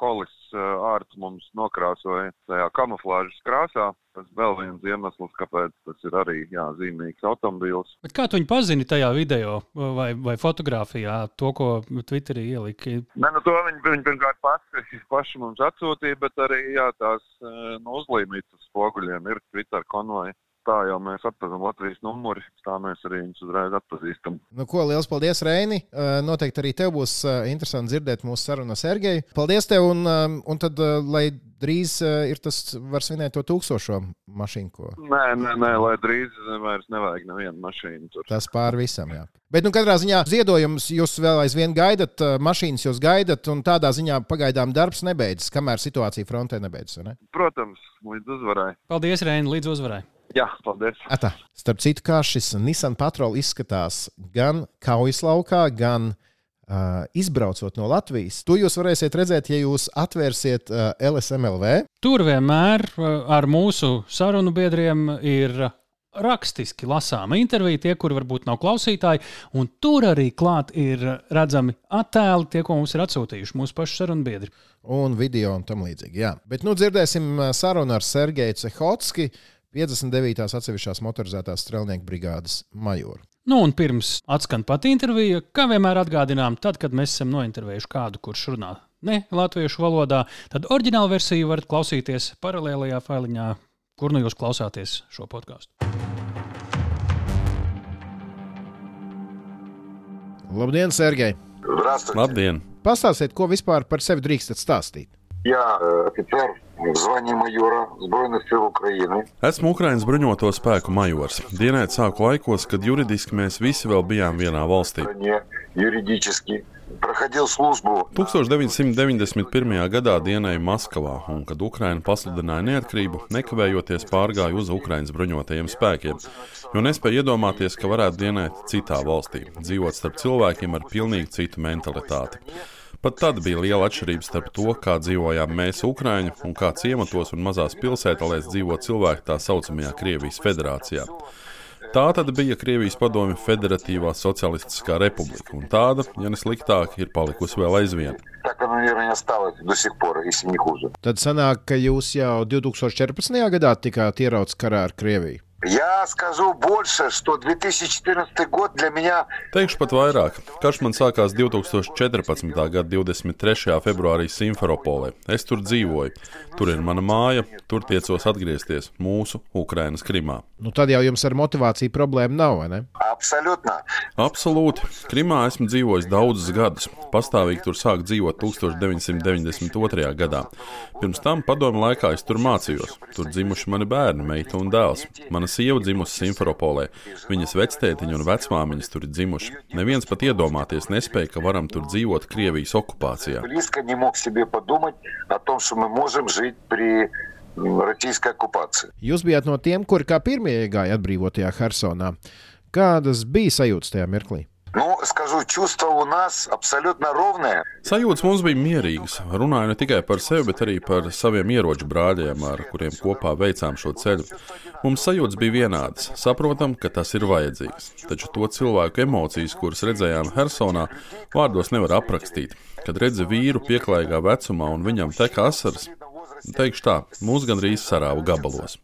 Holis eh, ārsts mums nokrāsoja tajā kamuflāžas krāsā. Tas vēl viens iemesls, kāpēc tas ir arī jā, zīmīgs automobīls. Bet kā tu viņu pazini tajā video vai, vai fotografijā, to, ko Twitterī ielika? Nē, nu to viņi, viņi pirmkārt paši, paši mums atsūtīja, bet arī jā, tās eh, nu, uzlīmītas spoguļiem ir Twitter konvoji tā jau mēs atpazīstam Latvijas numuri, tā mēs arī viņus uzreiz atpazīstam. Nu, ko liels paldies, Reini! Noteikti arī tev būs interesanti dzirdēt mūsu sarunu ar Sergeju. Paldies tev, un, un tad, lai drīz ir tas, var svinēt to tūkstošo mašīnu. Ko... Nē, nē, nē, lai drīz vairs nevajag nevienu mašīnu. Tur. Tas pāri visam, jā. Bet, nu, katrā ziņā ziedojums jūs vēl aizvien gaidat, mašīnas jūs gaidat, un tādā ziņā pagaidām darbs nebeidzas, kamēr situācija frontē nebeidzas. Ne? Protams, līdz uzvarai. Paldies, Reini, līdz uzvarai. Jā, paldies. Atā. Starp citu, kā šis Nissan Patrol izskatās gan kaujas laukā, gan uh, izbraucot no Latvijas, to jūs varēsiet redzēt, ja jūs atvērsiet uh, LSMLV. Tur vienmēr ar mūsu sarunu biedriem ir rakstiski lasāma intervija, tie, kuri varbūt nav klausītāji, un tur arī klāt ir redzami attēli, tie, ko mums ir atsūtījuši mūsu pašu sarunu biedri. Un video un tam līdzīgi. Jā. Bet nu dzirdēsim sarunu ar Sergeju Cehotski 59. atsevišķās motorizētās strelnieku brigādes majoru. Nu, un pirms atskan pati intervija, kā vienmēr atgādinām, tad, kad mēs esam nointervējuši kādu, kurš runā ne latviešu valodā, tad oriģinālu versiju varat klausīties paralēlajā failiņā, kur nu jūs klausāties šo podkāstu. Labdien, Sergei! Labdien! Pastāstiet, ko vispār par sevi drīkstat stāstīt? Я э, офицер в звании майора Сбройных сил Украины. Esmu Ukraiņas bruņoto spēku majors. Dienēt sāku laikos, kad juridiski mēs visi vēl bijām vienā valstī. В стране юридически. Проходил службу 1991. gadā dienēju Maskavā, un kad Ukraina pasludināja neatkarību, nekavējoties pārgāju uz Ukraiņas bruņotajiem spēkiem, jo nespēju iedomāties, ka varētu dienēt citā valstī, dzīvot starp cilvēkiem ar pilnīgi citu mentalitāti. Pat tad bija liela atšķirība starp to, kā dzīvojām mēs, Ukrāņi, un kā ciematos un mazās pilsētās dzīvo cilvēki tā saucamajā Krievijas federācijā. Tā tad bija Krievijas Padomju Federatīvā Socialistiskā Republika, un tāda, ja nesliktāk, ir palikusi vēl aizvien. Tad sanāk, ka jūs jau 2014. gadā tikāt ierauts karā ar Krieviju. Я скажу больше, что 2014 год для меня Teikšu pat vairāk. Karš man sākās 2014. gada 23. februārī Simferopolē. Es tur dzīvoju. Tur ir mana māja, tur tiecos atgriezties mūsu Ukrainas Krimā. Nu, tad jau jums ar motivāciju problēma nav, vai ne? абсолютно Absolūti. Krimā esmu dzīvojis daudzus gadus. Pastāvīgi tur sāku dzīvot 1992. gadā. Pirms tam padomu laikā es tur mācījos. Tur dzimuši mani bērni, meita un dēls. Mana sieva dzimusi Simferopolē. Viņas vectētiņa un vecmāmiņas tur ir dzimuši. Neviens pat iedomāties nespēja, ka varam tur dzīvot Krievijas okupācijā. близко не мог себе подумать о том, что мы можем жить при м, российской оккупации. Jūs bijāt no tiem, kuri kā pirmie iegāja atbrīvotajā Hersonā. Kādas bija sajūtas tajā mirklī? Ну, скажу, чувства у нас абсолютно ровные. Sajūtas mums bija mierīgas. Runāju ne tikai par sevi, bet arī par saviem ieroču brāļiem, ar kuriem kopā veicām šo ceļu. Mums sajūtas bija vienādas. Saprotam, ka tas ir vajadzīgs. Taču to cilvēku emocijas, kuras redzējām Hersonā, vārdos nevar aprakstīt. Kad redzi vīru pieklājīgā vecumā un viņam tek asaras, Teikšu tā, mūs gandrīz sarāva gabalos.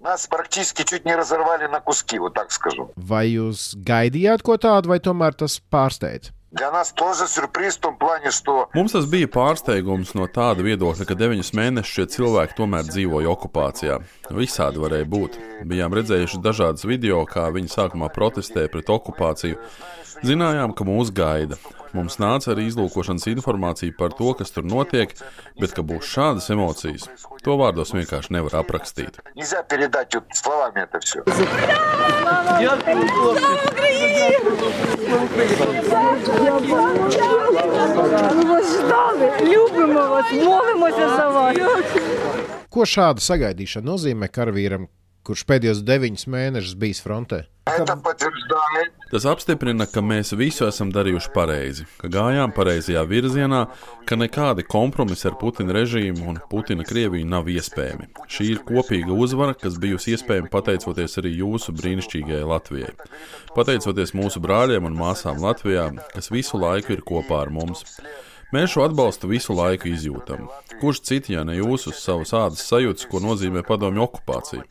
Vai jūs gaidījāt ko tādu, vai tomēr tas pārsteidz? Mums tas bija pārsteigums no tāda viedokļa, ka deviņus mēnešus šie cilvēki tomēr dzīvoja okupācijā. Visādi varēja būt. Bijām redzējuši dažādas video, kā viņi sākumā protestēja pret okupāciju. Zinājām, ka mūs gaida. Mums nāca arī izlūkošanas informācija par to, kas tur notiek, bet ka būs šādas emocijas, to vārdos vienkārši nevar aprakstīt. Ko šāda sagaidīšana nozīmē karavīram, kurš pēdējos deviņus mēnešus bijis frontē. Tas apstiprina, ka mēs visu esam darījuši pareizi, ka gājām pareizajā virzienā, ka nekādi kompromisi ar Putina režīmu un Putina Krieviju nav iespējami. Šī ir kopīga uzvara, kas bijusi iespējama pateicoties arī jūsu brīnišķīgajai Latvijai. Pateicoties mūsu brāļiem un māsām Latvijā, kas visu laiku ir kopā ar mums. Mēs šo atbalstu visu laiku izjūtam. Kurš cits, ja ne jūs, uz savas ādas sajūtas, ko nozīmē padomju okupācija?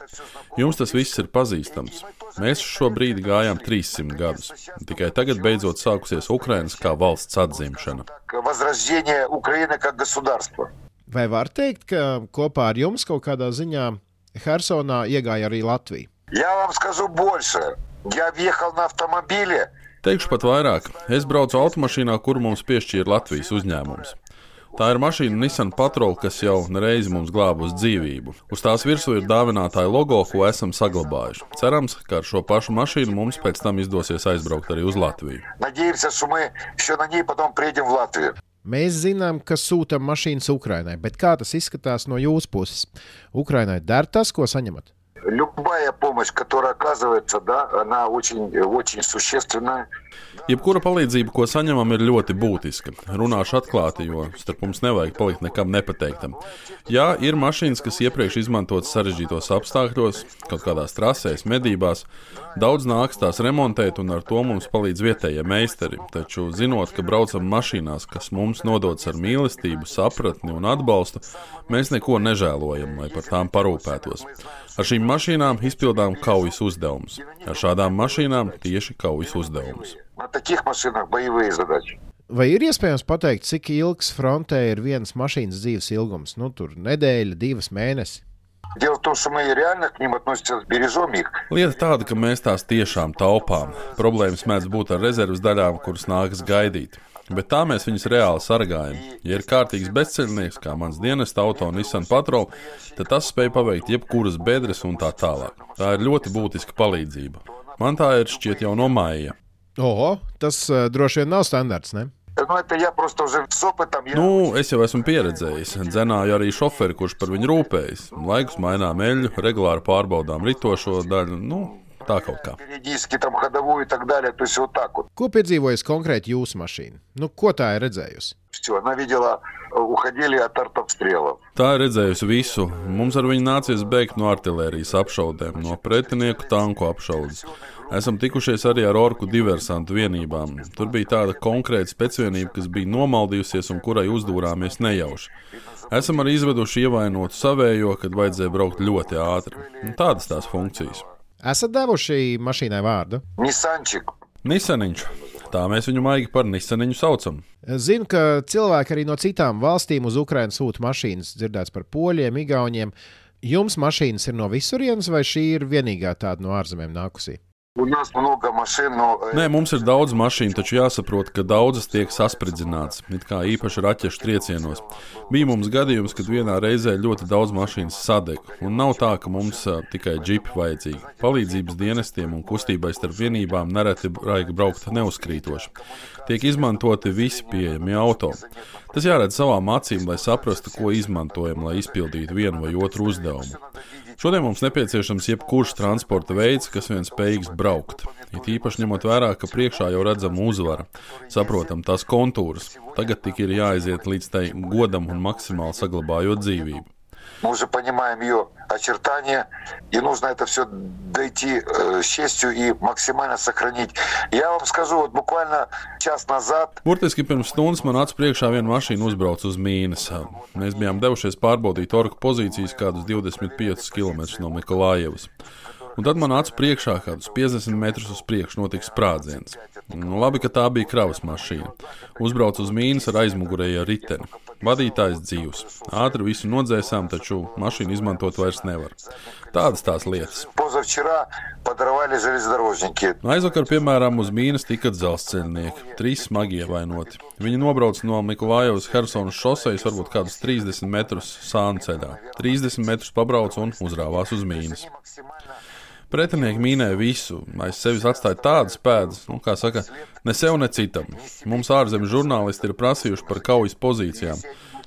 Jums tas viss ir pazīstams. Mēs uz šo brīdi gājām 300 gadus. Tikai tagad beidzot sākusies Ukrainas kā valsts atzimšana. как возрождение Украины как государства. Vai var teikt, ka kopā ar jums kaut kādā ziņā Hersonā iegāja arī Latvija? Я вам скажу больше. Я въехал на автомобиле, Teikšu pat vairāk, es braucu automašīnā, kur mums piešķīra Latvijas uzņēmums. Tā ir mašīna Nissan Patrol, kas jau reiz mums glābus dzīvību. Uz tās virsū ir dāvinātāja logo, ko esam saglabājuši. Cerams, ka ar šo pašu mašīnu mums pēc tam izdosies aizbraukt arī uz Latviju. Mēs zinām, ka sūtām mašīnas Ukrainai, bet kā tas izskatās no jūsu puses? Ukrainai der tas, ko saņemat? Любая помощь, которая оказывается, да, она очень, очень существенная. Jebkura palīdzība, ko saņemam, ir ļoti būtiska. Runāšu atklāti, jo starp mums nevajag palikt nekam nepateiktam. Jā, ir mašīnas, kas iepriekš izmantotas sarežģītos apstākļos, kaut kādās trasēs, medībās. Daudz nāks tās remontēt, un ar to mums palīdz vietējie meistari. Taču, zinot, ka braucam mašīnās, kas mums nododas ar mīlestību, sapratni un atbalstu, mēs neko nežēlojam, lai par tām parūpētos. Ar šīm mašīnām izpildām kaujas uzdevumus. Ar šādām mašīnām tieši kaujas uzdevumus На таких машинах боевые задачи. Vai ir iespējams pateikt, cik ilgs frontē ir vienas mašīnas dzīves ilgums? Nu, tur nedēļa, divas mēnesis. Дело в том, что мы реально к ним относимся, бережем их. Lieta tāda, ka mēs tās tiešām taupām. Problēmas mēdz būt ar rezerves daļām, kuras nākas gaidīt. Bet tā mēs viņus reāli sargājam. Ja ir kārtīgs bezceļnieks, kā mans dienesta auto Nissan Patrol, tad tas spēj paveikt jebkuras bedres un tā tālāk. Tā ir ļoti būtiska palīdzība. Man tā ir šķiet jau no māja. Oho, tas uh, droši vien nav standarts. Ne? Ну, это я просто уже с опытом. Я... Nu, es jau esmu pieredzējis. Dzenāju arī šoferi, kurš par viņu rūpējas. Laikus mainām eļļu, regulāri pārbaudām ritošo daļu. Nu, Tā kaut kā. Ko piedzīvojas konkrēti jūsu mašīna? Nu, ko tā ir redzējusi? Tā ir redzējusi visu. Mums ar viņu nācies bēgt no artērijas apšaudēm, no pretinieku tanku apšaudes. Esam tikušies arī ar orku diversantu vienībām. Tur bija tāda konkrēta specvienība, kas bija nomaldījusies un kurai uzdūrāmies nejauši. Esam arī izveduši ievainotu savējo, kad vajadzēja braukt ļoti ātri. Un tādas tās funkcijas. Esat devuši mašīnai vārdu? Nisančiku. Nisaniņš. Tā mēs viņu maigi par Nisaniņu saucam. Zinu, ka cilvēki arī no citām valstīm uz Ukrajinu sūta mašīnas, dzirdēts par poļiem, igauniem. Jums mašīnas ir no visurienes, vai šī ir vienīgā tāda no ārzemēm nākusi? У нас много машин, но... э, Nē, mums ir daudz mašīnu, taču jāsaprot, ka daudzas tiek saspridzinātas, it kā īpaši raķešu triecienos. Bija mums gadījums, kad vienā reizē ļoti daudz mašīnas sadeg, un nav tā, ka mums ā, tikai džipi vajadzīgi. Palīdzības dienestiem un kustībai starp vienībām nereti vajag braukt neuzkrītoši. Tiek izmantoti visi pieejamie auto. Tas jāredz savām acīm, lai saprastu, ko izmantojam, lai izpildītu vienu vai otru uzdevumu. Šodien mums nepieciešams jebkurš transporta veids, kas vien spējīgs braukt. It īpaši ņemot vērā, ka priekšā jau redzam uzvaru, saprotam tās kontūras. Tagad tik ir jāaiziet līdz tai godam un maksimāli saglabājot dzīvību. Мы уже понимаем ее очертания, и нужно это все дойти э, с честью и максимально сохранить. Я вам скажу, вот буквально час назад Burtiski pirms stundas man acu priekšā viena mašīna uzbrauca uz mīnas. Mēs bijām devušies pārbaudīt orku pozīcijas kādus 25 km no Mikolājevas. Un tad man acu priekšā, kādus 50 metrus uz priekšu, notika sprādziens. Nu, labi, ka tā bija kravas mašīna. Uzbrauc uz mīnas ar aizmugurējo riteni. Vadītājs dzīvs. Ātri visu nodzēsām, taču mašīnu izmantot vairs nevar. Tādas tās lietas. Aizvakar, piemēram, uz mīnas tika dzelzceļnieki. Trīs smagi ievainoti. Viņi nobrauca no Mikulājovas Helsonas šosejas varbūt kādus 30 metrus sānceļā. 30 metrus pabrauca un uzrāvās uz mīnas. Pretinieki mīnēja visu, aiz sevis atstāja tādas pēdas, nu, kā saka, ne sev, ne citam. Mums ārzemju žurnālisti ir prasījuši par kaujas pozīcijām.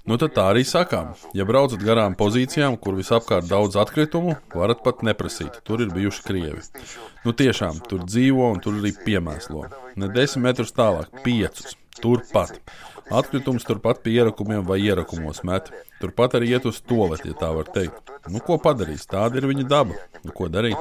Nu, tad tā arī sakām. Ja braucat garām pozīcijām, kur visapkārt daudz atkritumu, varat pat neprasīt. Tur ir bijuši krievi. Nu, tiešām tur dzīvo un tur arī piemēslo. Ne desmit metrus tālāk, piecus. Turpat. Atkritumus turpat pie ierakumiem vai ierakumos met. Turpat arī iet uz toleti, ja tā var teikt. Nu, ko padarīs? Tāda ir viņa daba. Nu, ko darīt?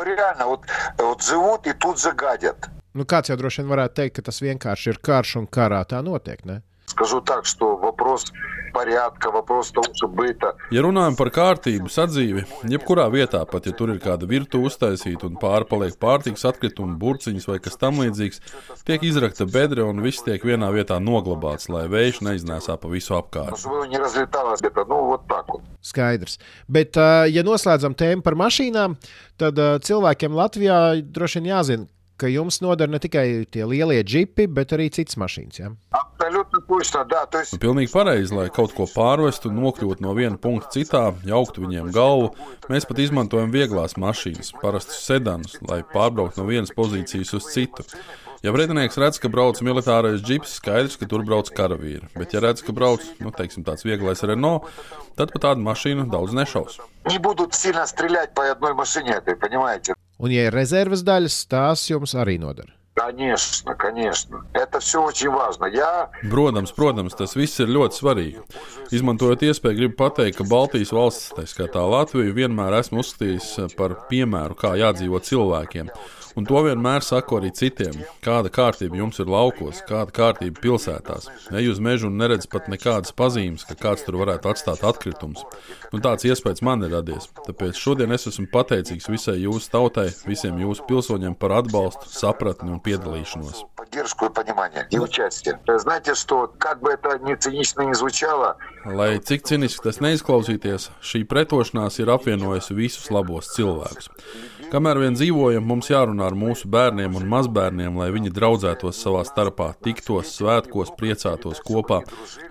Nu, kāds jau droši vien varētu teikt, ka tas vienkārši ir karš un karā tā notiek. Ne? Скажу так, что вопрос порядка, вопрос того, что быта, Ja runājam par kārtību, sadzīvi, jebkurā vietā, pat ja tur ir kāda virtuve uztaisīta un pārpaliek pārtiks atkritumi, burciņas vai kas tamlīdzīgs, tiek izrakta bedre un viss tiek vienā vietā noglabāts, lai vējš neiznēsā pa visu apkārt. чтобы его не разлеталось где-то. Ну, вот так вот. Skaidrs. Bet, ā, ja noslēdzam tēmu par mašīnām, tad ā, cilvēkiem Latvijā droši vien jāzina, ka jums noder ne tikai tie lielie džipi, bet arī citas mašīnas. Ja? Абсолютно точно, да. То есть Nu, Pilnīgi pareizi, lai kaut ko pārvestu, nokļūtu no viena punkta citā, jauktu viņiem galvu. Mēs pat izmantojam vieglās mašīnas, parastus sedanus, lai pārbrauktu no vienas pozīcijas uz citu. Ja pretinieks redz, ka brauc militārais džips, skaidrs, ka tur brauc karavīri. Bet, ja redz, ka brauc nu, teiksim, tāds vieglais Renault, tad pat tādu mašīnu daudz nešaus. не будут сильно стрелять по одной машине этой, понимаете? Un, ja ir rezerves daļas, tās jums arī noder. Конечно, конечно. Это все очень важно. Я Protams, protams, tas viss ir ļoti svarīgi. Izmantojot iespēju, gribu pateikt, ka Baltijas valsts, tā skaitā Latviju, vienmēr esmu uzskatījis par piemēru, kā jādzīvot cilvēkiem. Un to vienmēr saku arī citiem. Kāda kārtība jums ir laukos, kāda kārtība pilsētās. Ej uz mežu un neredz pat nekādas pazīmes, ka kāds tur varētu atstāt atkritumus. Nu, tāds iespējas man ir radies. Tāpēc šodien es esmu pateicīgs visai jūsu tautai, visiem jūsu pilsoņiem par atbalstu, sapratni un piedalīšanos. Lai cik cīniski tas neizklausīties, šī pretošanās ir apvienojusi visus labos cilvēkus. Kamēr vien dzīvojam, mums jārunā ar mūsu bērniem un mazbērniem, lai viņi draudzētos savā starpā, tiktos svētkos, priecātos kopā,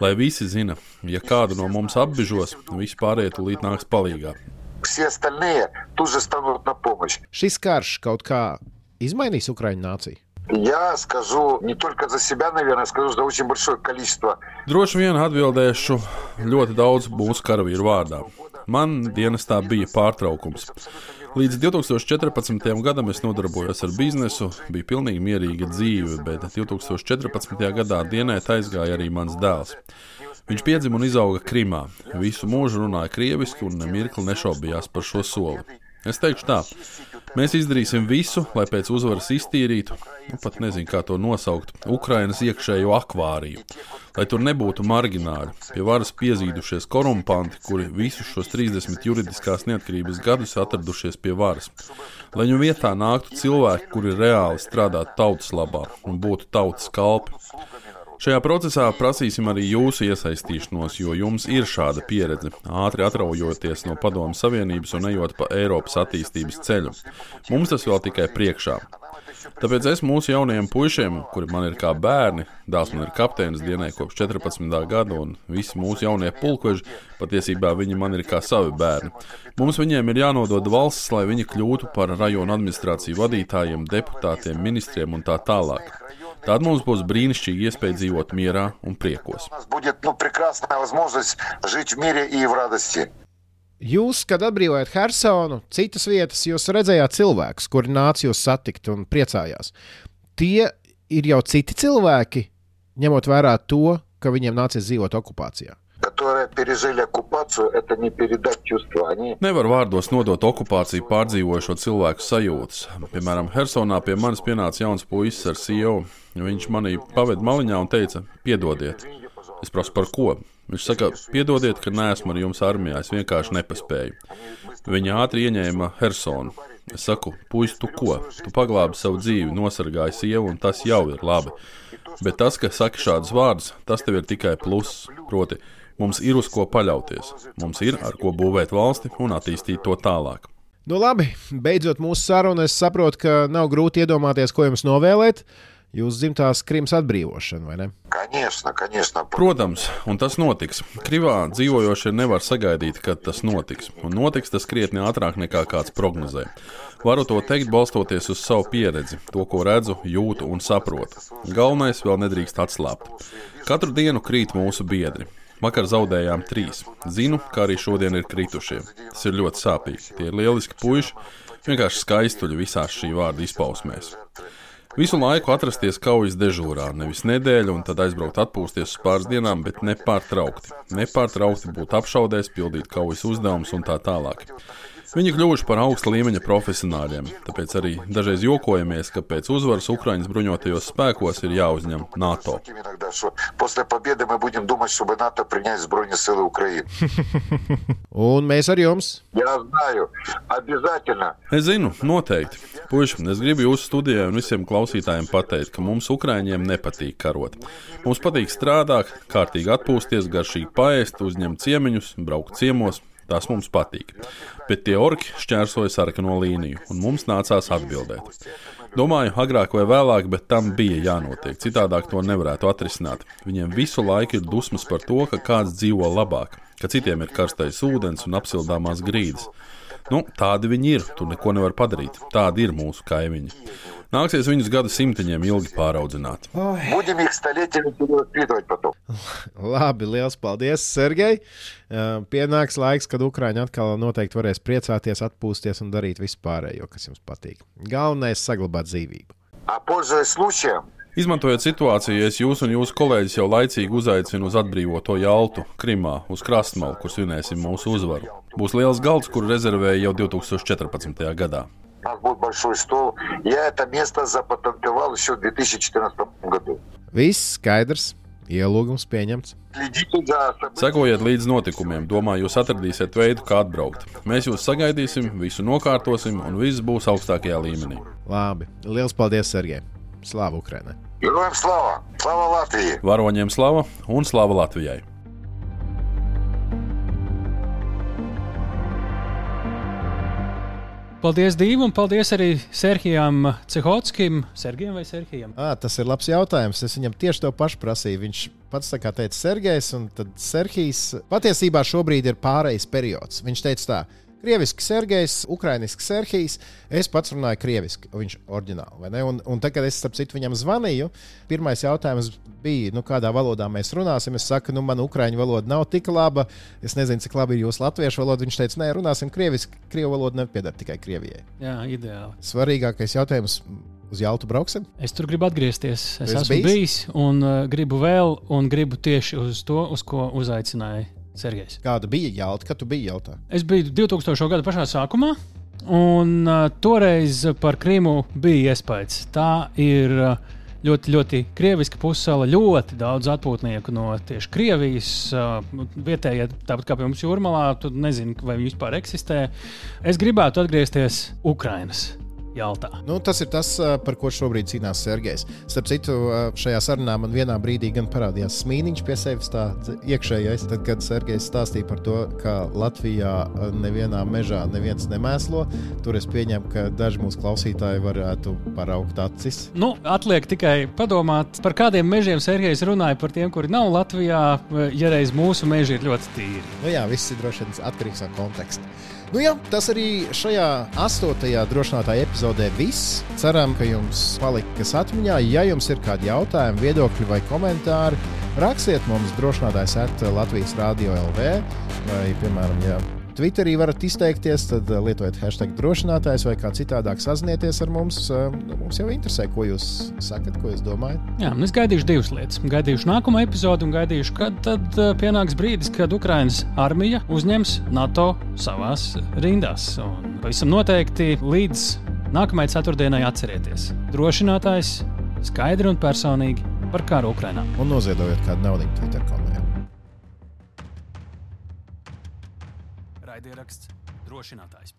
lai visi zina, ja kādu no mums apbižos, visi pārējie tūlīt nāks palīgā. все остальные тут же станут на помощь. Šis karš kaut kā izmainīs Ukraiņu nāciju. Я скажу не только за себя, наверное, скажу за очень большое количество Droši vien atbildēšu ļoti daudz mūsu karavīru vārdā. Man dienestā bija pārtraukums. Līdz 2014. gadam es nodarbojos ar biznesu, bija pilnīgi mierīga dzīve, bet 2014. gadā dienēt aizgāja arī mans dēls. Viņš piedzima un izauga Krimā. Visu mūžu runāja krieviski un nemirkli nešaubījās par šo soli. Es teikšu tā, mēs izdarīsim visu, lai pēc uzvaras iztīrītu, nu, pat nezinu, kā to nosaukt, Ukrainas iekšējo akvāriju. Lai tur nebūtu margināļi, pie varas piezīdušies korumpanti, kuri visus šos 30 juridiskās neatkarības gadus atradušies pie varas. Lai viņu vietā nāktu cilvēki, kuri reāli strādātu tautas labā un būtu tautas kalpi. Šajā procesā prasīsim arī jūsu iesaistīšanos, jo jums ir šāda pieredze, ātri atraujoties no Padomu Savienības un ejot pa Eiropas attīstības ceļu. Mums tas vēl tikai priekšā. Tāpēc es mūsu jaunajiem puišiem, kuri man ir kā bērni, dēls man ir kapteinis dienai kopš 14. gada, un visi mūsu jaunie pulkveži, patiesībā viņi man ir kā savi bērni. Mums viņiem ir jānodod valsts, lai viņi kļūtu par rajonu administrāciju vadītājiem, deputātiem, ministriem un tā tālāk. Tad mums būs brīnišķīgi iespēja dzīvot mierā un priekos. Jūs, kad atbrīvojāt Helsonu, citas vietas, jūs redzējāt cilvēkus, kuri nāca jūs satikt un priecājās. Tie ir jau citi cilvēki, ņemot vērā to, ka viņiem nācies dzīvot okupācijā которые пережили оккупацию, это не передать чувства. Они Nevar vārdos nodot okupāciju pārdzīvojušo cilvēku sajūtas. Piemēram, Helsonā pie manis pienāca jauns puisis ar CEO. Viņš manī paveda maliņā un teica, piedodiet. Es prasu, par ko? Viņš saka, piedodiet, ka neesmu ar jums armijā, es vienkārši nepaspēju. Viņa ātri ieņēma Helsonu. Es saku, puisis, tu ko? Tu paglābi savu dzīvi, nosargāji sievu, un tas jau ir labi. Bet tas, ka saki šādus vārdus, tas tev ir tikai pluss. Proti, mums ir uz ko paļauties. Mums ir ar ko būvēt valsti un attīstīt to tālāk. Nu, labi, beidzot mūsu sarunu, es saprotu, ka nav grūti iedomāties, ko jums novēlēt. Jūsu dzimtās Krimas atbrīvošana, vai ne? Конечно, конечно. Protams, un tas notiks. Krivā dzīvojošie nevar sagaidīt, kad tas notiks. Un notiks tas krietni ātrāk nekā kāds prognozē. Varu to teikt, balstoties uz savu pieredzi, to, ko redzu, jūtu un saprotu. Galvenais vēl nedrīkst atslābt. Katru dienu krīt mūsu biedri. Vakar zaudējām trīs. Zinu, ka arī šodien ir kritušie. Tas ir ļoti sāpīgi. Tie ir lieliski puiši, vienkārši skaistuļi visās šī vārda izpausmēs. Visu laiku atrasties kaujas dežūrā, nevis nedēļu, un tad aizbraukt atpūsties uz pāris dienām, bet nepārtraukti. Nepārtraukti būt apšaudēs, pildīt kaujas uzdevumus un tā tālāk. Viņi kļuvuši par augsta līmeņa profesionāļiem, tāpēc arī dažreiz jokojamies, ka pēc uzvaras Ukraiņas bruņotajos spēkos ir jāuzņem NATO. Un mēs ar jums! Es zinu, noteikti. Puiši, es gribu jūsu studijai un visiem klausītājiem pateikt, ka mums Ukraiņiem nepatīk karot. Mums patīk strādāt, kārtīgi atpūsties, garšīgi paēst, uzņemt ciemiņus, braukt ciemos. Tas mums patīk. Bet tie orki šķērsoja sarkano līniju, un mums nācās atbildēt. Domāju, agrāk vai vēlāk, bet tam bija jānotiek. Citādāk to nevarētu atrisināt. Viņiem visu laiku ir dusmas par to, ka kāds dzīvo labāk, ka citiem ir karstais ūdens un apsildāmās grīdas. Nu, tādi viņi ir, tur neko nevar padarīt. Tādi ir mūsu kaimiņi. Nāksies viņus gadu simtiņiem ilgi pāraudzināt. Будем их столетиями перевоспитывать потом. Labi, liels paldies, Sergei. Uh, Pienāks laiks, kad Ukrāņi atkal noteikti varēs priecāties, atpūsties un darīt visu pārējo, kas jums patīk. Galvenais ir saglabāt dzīvību. А пользуясь случаем, Izmantojot situāciju, es jūs un jūsu kolēģis jau laicīgi uzaicinu uz atbrīvoto Jaltu, Krimā, uz Krastmalu, kur svinēsim mūsu uzvaru. Būs liels galds, kuru rezervēja jau 2014. gadā. у нас будет большой стол. Я это место запатентовал еще в 2014 году. Viss skaidrs, ielūgums pieņemts. Следите за событиями. Sekojiet līdz notikumiem, domāju, jūs atradīsiet veidu, kā atbraukt. Mēs jūs sagaidīsim, visu nokārtosim, un viss būs augstākajā līmenī. Labi, liels paldies, Sergei. Slāva Ukrainai! Героям слава! Слава Латвии! Varoņiem slava un slava Latvijai! Paldies Dīvam, paldies arī Serhijam Cehotskim. Sergijam vai Serhijam? À, tas ir labs jautājums. Es viņam tieši to pašu prasīju. Viņš pats tā kā teica Sergejs, un tad Serhijs patiesībā šobrīd ir pārejas periods. Viņš teica tā. Krieviski Sergejs, Ukrāņiski Serhijs. Es pats runāju krieviski, viņš ir oriģināli. Un, un tad, kad es starp citu viņam zvanīju, pirmais jautājums bija, nu, kādā valodā mēs runāsim. Es saku, nu, man ukrāņu valoda nav tik laba. Es nezinu, cik labi ir jūsu latviešu valoda. Viņš teica, nē, runāsim krieviski. Krievu valoda nepieder tikai Krievijai. Jā, ideāli. Svarīgākais jautājums. Uz Jaltu brauksim? Es tur gribu atgriezties. Es esi esmu bijis? bijis un uh, gribu vēl, un gribu tieši uz to, uz ko uzaicināja Sergejs. Kāda bija Jalta? Kad tu biji Jaltā? Es biju 2000. gada pašā sākumā, un uh, toreiz par Krimu bija iespējas. Tā ir uh, ļoti, ļoti krieviska pusēla, ļoti daudz atpūtnieku no tieši Krievijas. Uh, vietējie, tāpat kā pie mums jūrmalā, tu nezini, vai viņi vispār eksistē. Es gribētu atgriezties Ukrainas Jaltā. Nu, tas ir tas, par ko šobrīd cīnās Sergejs. Starp citu, šajā sarunā man vienā brīdī gan parādījās smīniņš pie sevis, tā iekšējais. Tad, kad Sergejs stāstīja par to, ka Latvijā nevienā mežā neviens nemēslo, tur es pieņemu, ka daži mūsu klausītāji varētu paraugt acis. Nu, atliek tikai padomāt, par kādiem mežiem Sergejs runāja par tiem, kuri nav Latvijā, ja reiz mūsu meži ir ļoti tīri. Nu, jā, viss ir droši vien atkarīgs no konteksta. Nu, jā, tas arī šajā astotajā drošinātāja epizodē viss. Ceram, ka jums palika kas atmiņā. Ja jums ir kādi jautājumi, viedokļi vai komentāri, rakstiet mums drošinātājs at Latvijas Rādio LV. Vai, piemēram, ja Twitterī varat izteikties, tad uh, lietojiet hashtag drošinātājs vai kā citādāk sazinieties ar mums. Uh, nu, Mums jau interesē, ko jūs sakat, ko jūs domājat. Jā, es gaidīšu divas lietas. Gaidīšu nākamo epizodi un gaidīšu, kad tad uh, pienāks brīdis, kad Ukraiņas armija uzņems NATO savās rindās. Un pavisam noteikti līdz nākamajai ceturtdienai atcerieties. Drošinātājs skaidri un personīgi par karu Ukraiņā. Un noziedojiet kādu naudu Twitter kontojā. Drošinātājs.